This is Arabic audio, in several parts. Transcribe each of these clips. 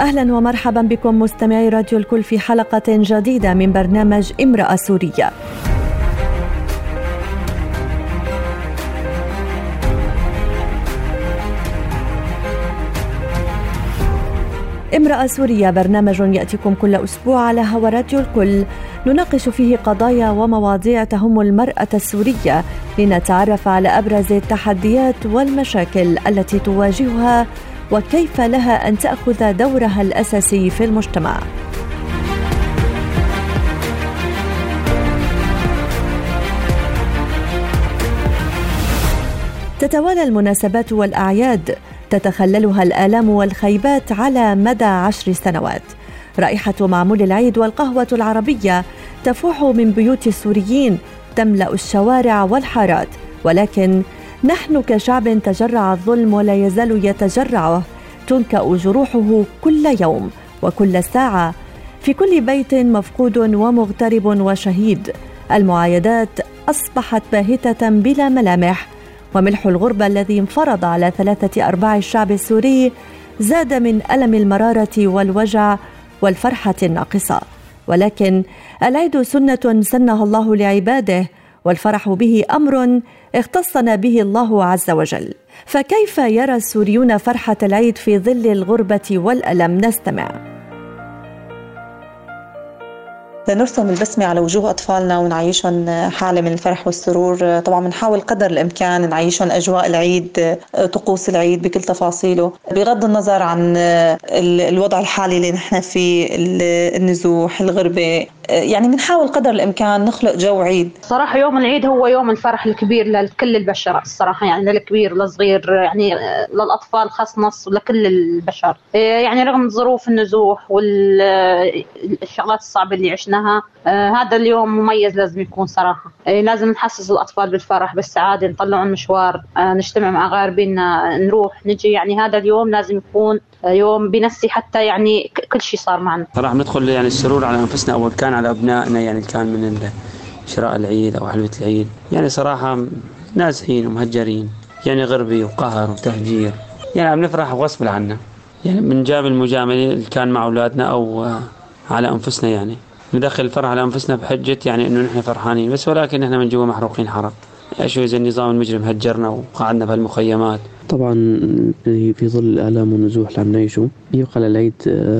أهلا ومرحبا بكم مستمعي راديو الكل في حلقة جديدة من برنامج امرأة سورية. امرأة سورية برنامج يأتيكم كل أسبوع على هوا راديو الكل نناقش فيه قضايا ومواضيع تهم المرأة السورية لنتعرف على أبرز التحديات والمشاكل التي تواجهها وكيف لها أن تأخذ دورها الأساسي في المجتمع. تتوالى المناسبات والأعياد. تتخللها الآلام والخيبات على مدى عشر سنوات. رائحة معمول العيد والقهوة العربية تفوح من بيوت السوريين تملأ الشوارع والحارات. ولكن نحن كشعب تجرع الظلم ولا يزال يتجرعه تنكأ جروحه كل يوم وكل ساعة. في كل بيت مفقود ومغترب وشهيد. المعايدات أصبحت باهتة بلا ملامح. وملح الغربة الذي انفرض على ثلاثة أرباع الشعب السوري زاد من ألم المرارة والوجع والفرحة الناقصة. ولكن العيد سنة سنها الله لعباده؟ والفرح به أمر اختصنا به الله عز وجل. فكيف يرى السوريون فرحة العيد في ظل الغربة والألم؟ نستمع. لنرسم البسمة على وجوه أطفالنا ونعيشهم حالة من الفرح والسرور. طبعا بنحاول قدر الإمكان نعيشهم أجواء العيد طقوس العيد بكل تفاصيله. بغض النظر عن الوضع الحالي اللي نحن فيه النزوح الغربة يعني بنحاول قدر الإمكان نخلق جو عيد. صراحة يوم العيد هو يوم الفرح الكبير لكل البشر الصراحة يعني للكبير للصغير يعني للأطفال خاص نص لكل البشر. يعني رغم ظروف النزوح والشغلات الصعبة اللي عشناها آه هذا اليوم مميز لازم يكون صراحة. آه لازم نحسس الأطفال بالفرح بالسعادة نطلعهم مشوار نجتمع مع غاربيننا نروح نجي. يعني هذا اليوم لازم يكون يوم بنسي حتى يعني كل شيء صار معنا. صراحة ندخل يعني السرور على أنفسنا أول كان على أبنائنا يعني كان من شراء العيد أو حلوة العيد. يعني صراحة نازحين ومهجرين يعني غربي وقهر وتهجير. يعني عم نفرح غصب عنا. يعني من جاب المجاملة اللي كان مع أولادنا أو آه، على أنفسنا يعني. ندخل الفرح على أنفسنا بحجة يعني إنه نحن فرحانين. بس ولكن نحن من جوا محروقين حرق شو إذا النظام المجرم هجرنا وقعدنا بهالمخيمات. طبعا في ظل الالام والنزوح اللي عم نعيشه يبقى للعيد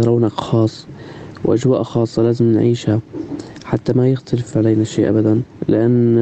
رونق خاص. وأجواء خاصة لازم نعيشها حتى ما يختلف علينا شيء ابدا لأن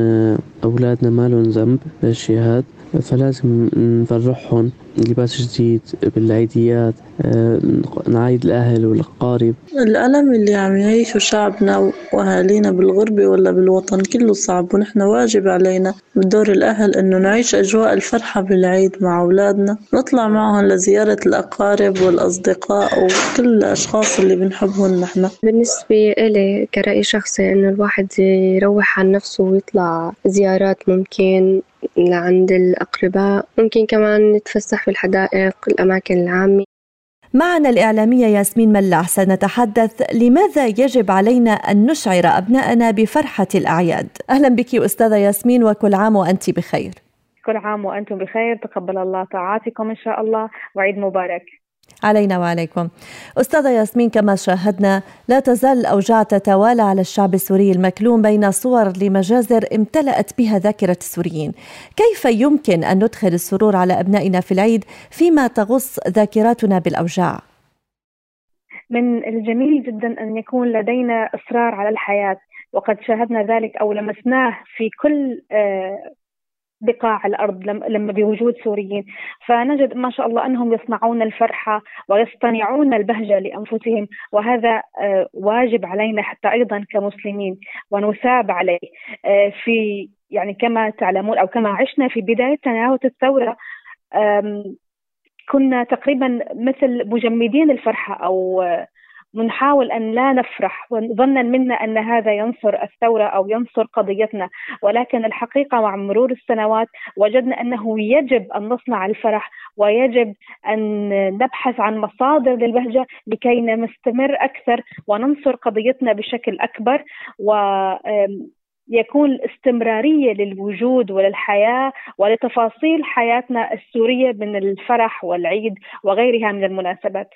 أولادنا ما لهم ذنب بهالشيء هذا فلازم نفرحهم لباس جديد بالعيديات آه، نعايد الأهل والأقارب الألم اللي عم يعيشه شعبنا وأهالينا بالغربة ولا بالوطن كله صعب ونحن واجب علينا بدور الأهل إنه نعيش أجواء الفرحة بالعيد مع أولادنا نطلع معهم لزيارة الأقارب والأصدقاء وكل الأشخاص اللي بنحبهم نحن. بالنسبة إلي كرأي شخصي إنه الواحد يروح عن نفسه ويطلع زيارات ممكن لعند الأقرباء. ممكن كمان نتفسح في الحدائق الأماكن العامة. معنا الإعلامية ياسمين ملاح. سنتحدث لماذا يجب علينا أن نشعر أبنائنا بفرحة الأعياد؟ أهلا بك أستاذة ياسمين وكل عام وأنت بخير. كل عام وأنتم بخير. تقبل الله طاعاتكم إن شاء الله. وعيد مبارك. علينا وعليكم أستاذة ياسمين كما شاهدنا لا تزال الأوجاع تتوالى على الشعب السوري المكلوم بين صور لمجازر امتلأت بها ذاكرة السوريين كيف يمكن أن ندخل السرور على أبنائنا في العيد فيما تغص ذاكراتنا بالأوجاع؟ من الجميل جدا أن يكون لدينا إصرار على الحياة وقد شاهدنا ذلك أو لمسناه في كل آه، بقاع الأرض لما بوجود سوريين. فنجد ما شاء الله أنهم يصنعون الفرحة ويصطنعون البهجة لأنفسهم وهذا آه، واجب علينا حتى أيضا كمسلمين ونثاب عليه. آه، في يعني كما تعلمون أو كما عشنا في بداية تناوله الثورة كنا تقريبا مثل مجمدين الفرحة أو نحاول أن لا نفرح ظنا منا أن هذا ينصر الثورة أو ينصر قضيتنا ولكن الحقيقة مع مرور السنوات وجدنا أنه يجب أن نصنع الفرح ويجب أن نبحث عن مصادر للبهجة لكي نستمر أكثر وننصر قضيتنا بشكل أكبر و يكون الاستمرارية للوجود وللحياة ولتفاصيل حياتنا السورية من الفرح والعيد وغيرها من المناسبات.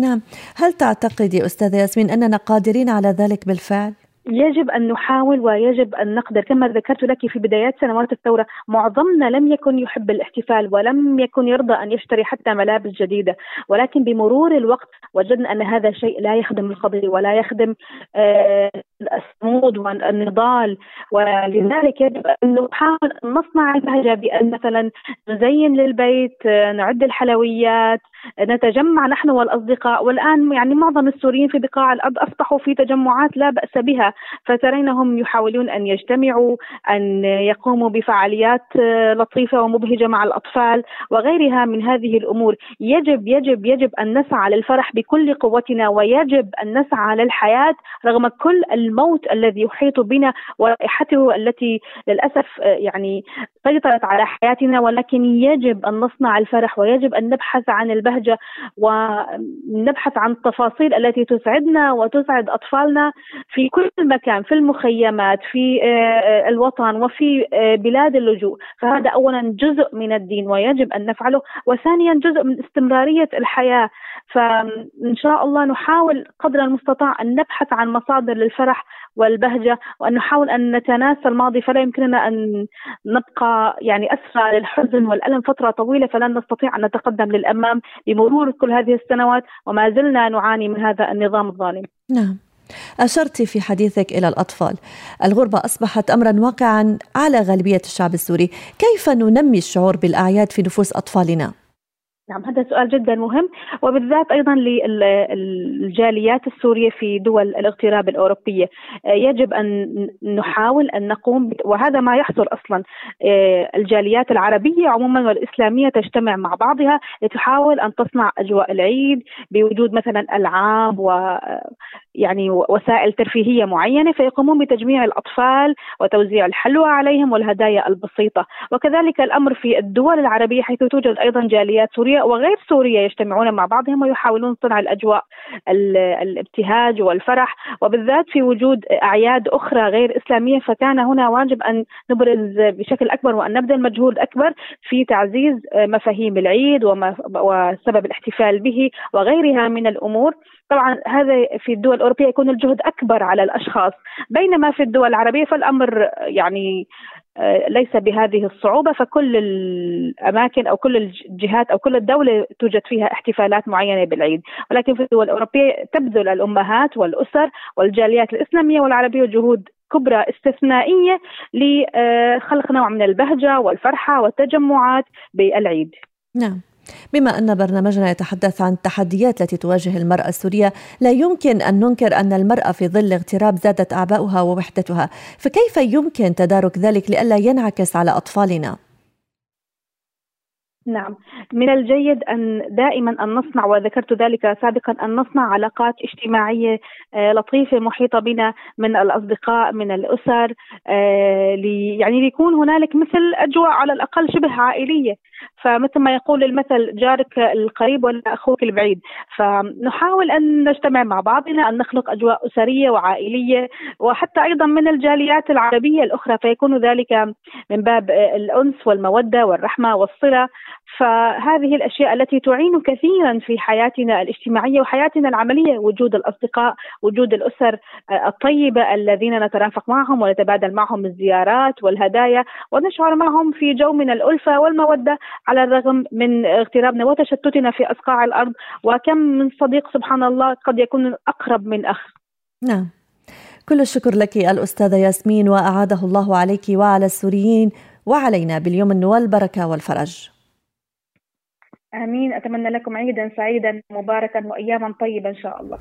نعم. هل تعتقدي أستاذة ياسمين أننا قادرين على ذلك بالفعل؟ يجب أن نحاول ويجب أن نقدر. كما ذكرت لك في بدايات سنوات الثورة معظمنا لم يكن يحب الاحتفال ولم يكن يرضى أن يشتري حتى ملابس جديدة. ولكن بمرور الوقت وجدنا أن هذا شيء لا يخدم القضية ولا يخدم آه، الصمود والنضال ولذلك يجب أن نحاول أن نصنع البهجة بأن مثلا نزين للبيت نعد الحلويات نتجمع نحن والأصدقاء. والآن يعني معظم السوريين في بقاع الأرض أصبحوا في تجمعات لا بأس بها فترينهم يحاولون أن يجتمعوا أن يقوموا بفعاليات آه، لطيفة ومبهجة مع الأطفال وغيرها من هذه الأمور. يجب يجب يجب أن نسعى للفرح بكل قوتنا ويجب أن نسعى للحياة رغم كل الموت الذي يحيط بنا ورائحته التي للأسف آه، يعني سيطرت على حياتنا ولكن يجب أن نصنع الفرح ويجب أن نبحث عن البهجة ونبحث عن التفاصيل التي تسعدنا وتسعد أطفالنا في كل مكان في المخيمات في آه، الوطن وفي آه، بلاد اللجوء. فهذا أولا جزء من الدين ويجب أن نفعله وثانيا جزء من استمرارية الحياة. فإن شاء الله نحاول قدر المستطاع أن نبحث عن مصادر للفرح والبهجة وأن نحاول أن نتناسى الماضي فلا يمكننا أن نبقى يعني أسرى للحزن والألم فترة طويلة فلن نستطيع أن نتقدم للأمام بمرور كل هذه السنوات وما زلنا نعاني من هذا النظام الظالم. نعم. أشرت في حديثك إلى الأطفال. الغربة أصبحت أمرا واقعا على غالبية الشعب السوري. كيف ننمي الشعور بالأعياد في نفوس أطفالنا؟ نعم هذا سؤال جدا مهم. وبالذات أيضا للجاليات السورية في دول الاغتراب الأوروبية. يجب أن نحاول أن نقوم وهذا ما يحصل أصلا آه، الجاليات العربية عموما والإسلامية تجتمع مع بعضها لتحاول أن تصنع أجواء العيد بوجود مثلا ألعاب و يعني وسائل ترفيهية معينة فيقومون بتجميع الأطفال وتوزيع الحلوى عليهم والهدايا البسيطة. وكذلك الأمر في الدول العربية حيث توجد أيضا جاليات سورية وغير سوريا يجتمعون مع بعضهم ويحاولون صنع الأجواء الابتهاج والفرح. وبالذات في وجود أعياد أخرى غير إسلامية فكان هنا واجب أن نبرز بشكل أكبر وأن نبذل مجهود أكبر في تعزيز مفاهيم العيد وسبب الاحتفال به وغيرها من الأمور. طبعا هذا في الدول الأوروبية يكون الجهد أكبر على الأشخاص. بينما في الدول العربية فالأمر يعني آه، ليس بهذه الصعوبة. فكل الأماكن أو كل الجهات أو كل الدولة توجد فيها احتفالات معينة بالعيد. ولكن في الدول الأوروبية تبذل الأمهات والأسر والجاليات الإسلامية والعربية جهود كبرى استثنائية لخلق نوع من البهجة والفرحة والتجمعات بالعيد. نعم. بما أن برنامجنا يتحدث عن التحديات التي تواجه المرأة السورية لا يمكن أن ننكر أن المرأة في ظل اغتراب زادت أعباؤها ووحدتها. فكيف يمكن تدارك ذلك لئلا ينعكس على أطفالنا؟ نعم. من الجيد أن دائما أن نصنع وذكرت ذلك سابقا أن نصنع علاقات اجتماعية آه، لطيفة محيطة بنا من الأصدقاء من الأسر آه، يعني ليكون هنالك مثل أجواء على الأقل شبه عائلية. فمثل ما يقول المثل جارك القريب ولا أخوك البعيد. فنحاول أن نجتمع مع بعضنا أن نخلق أجواء أسرية وعائلية وحتى أيضا من الجاليات العربية الأخرى فيكون ذلك من باب الأنس والمودة والرحمة والصلة. فهذه الأشياء التي تعين كثيرا في حياتنا الاجتماعية وحياتنا العملية وجود الأصدقاء، وجود الأسر الطيبة الذين نترافق معهم ونتبادل معهم الزيارات والهدايا ونشعر معهم في جو من الألفة والمودة. على الرغم من اغترابنا وتشتتنا في أصقاع الأرض وكم من صديق سبحان الله قد يكون اقرب من أخ. نعم. كل الشكر لك الأستاذة ياسمين وأعاده الله عليك وعلى السوريين وعلينا باليمن والبركة والفرج آمين أتمنى لكم عيدا سعيدا مباركا واياما طيبه إن شاء الله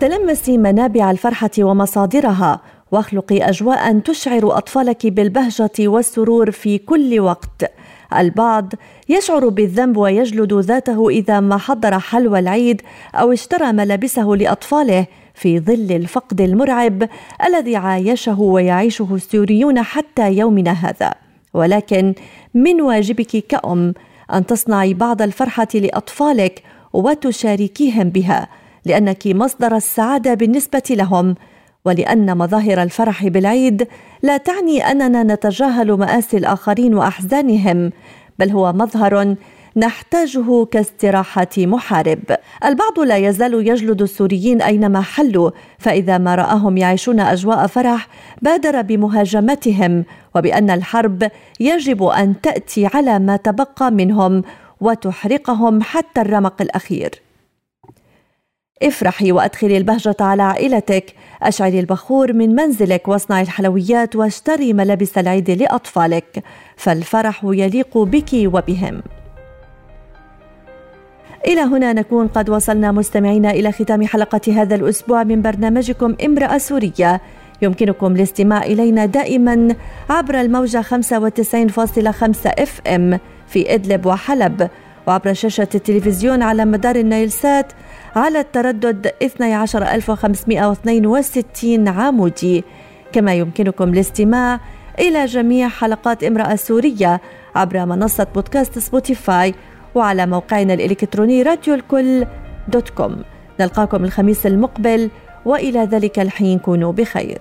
تلمسي منابع الفرحة ومصادرها واخلقي أجواء تشعر أطفالك بالبهجة والسرور في كل وقت. البعض يشعر بالذنب ويجلد ذاته إذا ما حضر حلوى العيد أو اشترى ملابسه لأطفاله في ظل الفقد المرعب الذي عايشه ويعيشه السوريون حتى يومنا هذا. ولكن من واجبك كأم أن تصنعي بعض الفرحة لأطفالك وتشاركيهم بها. لأنك مصدر السعادة بالنسبة لهم ولأن مظاهر الفرح بالعيد لا تعني أننا نتجاهل مآسي الآخرين وأحزانهم بل هو مظهر نحتاجه كاستراحة محارب. البعض لا يزال يجلد السوريين أينما حلوا، فإذا ما رآهم يعيشون أجواء فرح بادر بمهاجمتهم وبأن الحرب يجب أن تأتي على ما تبقى منهم وتحرقهم حتى الرمق الأخير. افرحي وأدخلي البهجة على عائلتك، اشعلي البخور من منزلك واصنعي الحلويات واشتري ملابس العيد لأطفالك، فالفرح يليق بك وبهم. إلى هنا نكون قد وصلنا مستمعينا إلى ختام حلقة هذا الأسبوع من برنامجكم امرأة سورية. يمكنكم الاستماع إلينا دائما عبر الموجة 95.5 FM في إدلب وحلب وعبر شاشة التلفزيون على مدار النيلسات على التردد 12562 عامودي كما يمكنكم الاستماع إلى جميع حلقات امرأة سورية عبر منصة بودكاست سبوتيفاي وعلى موقعنا الإلكتروني راديو الكل dot com. نلقاكم الخميس المقبل وإلى ذلك الحين كونوا بخير.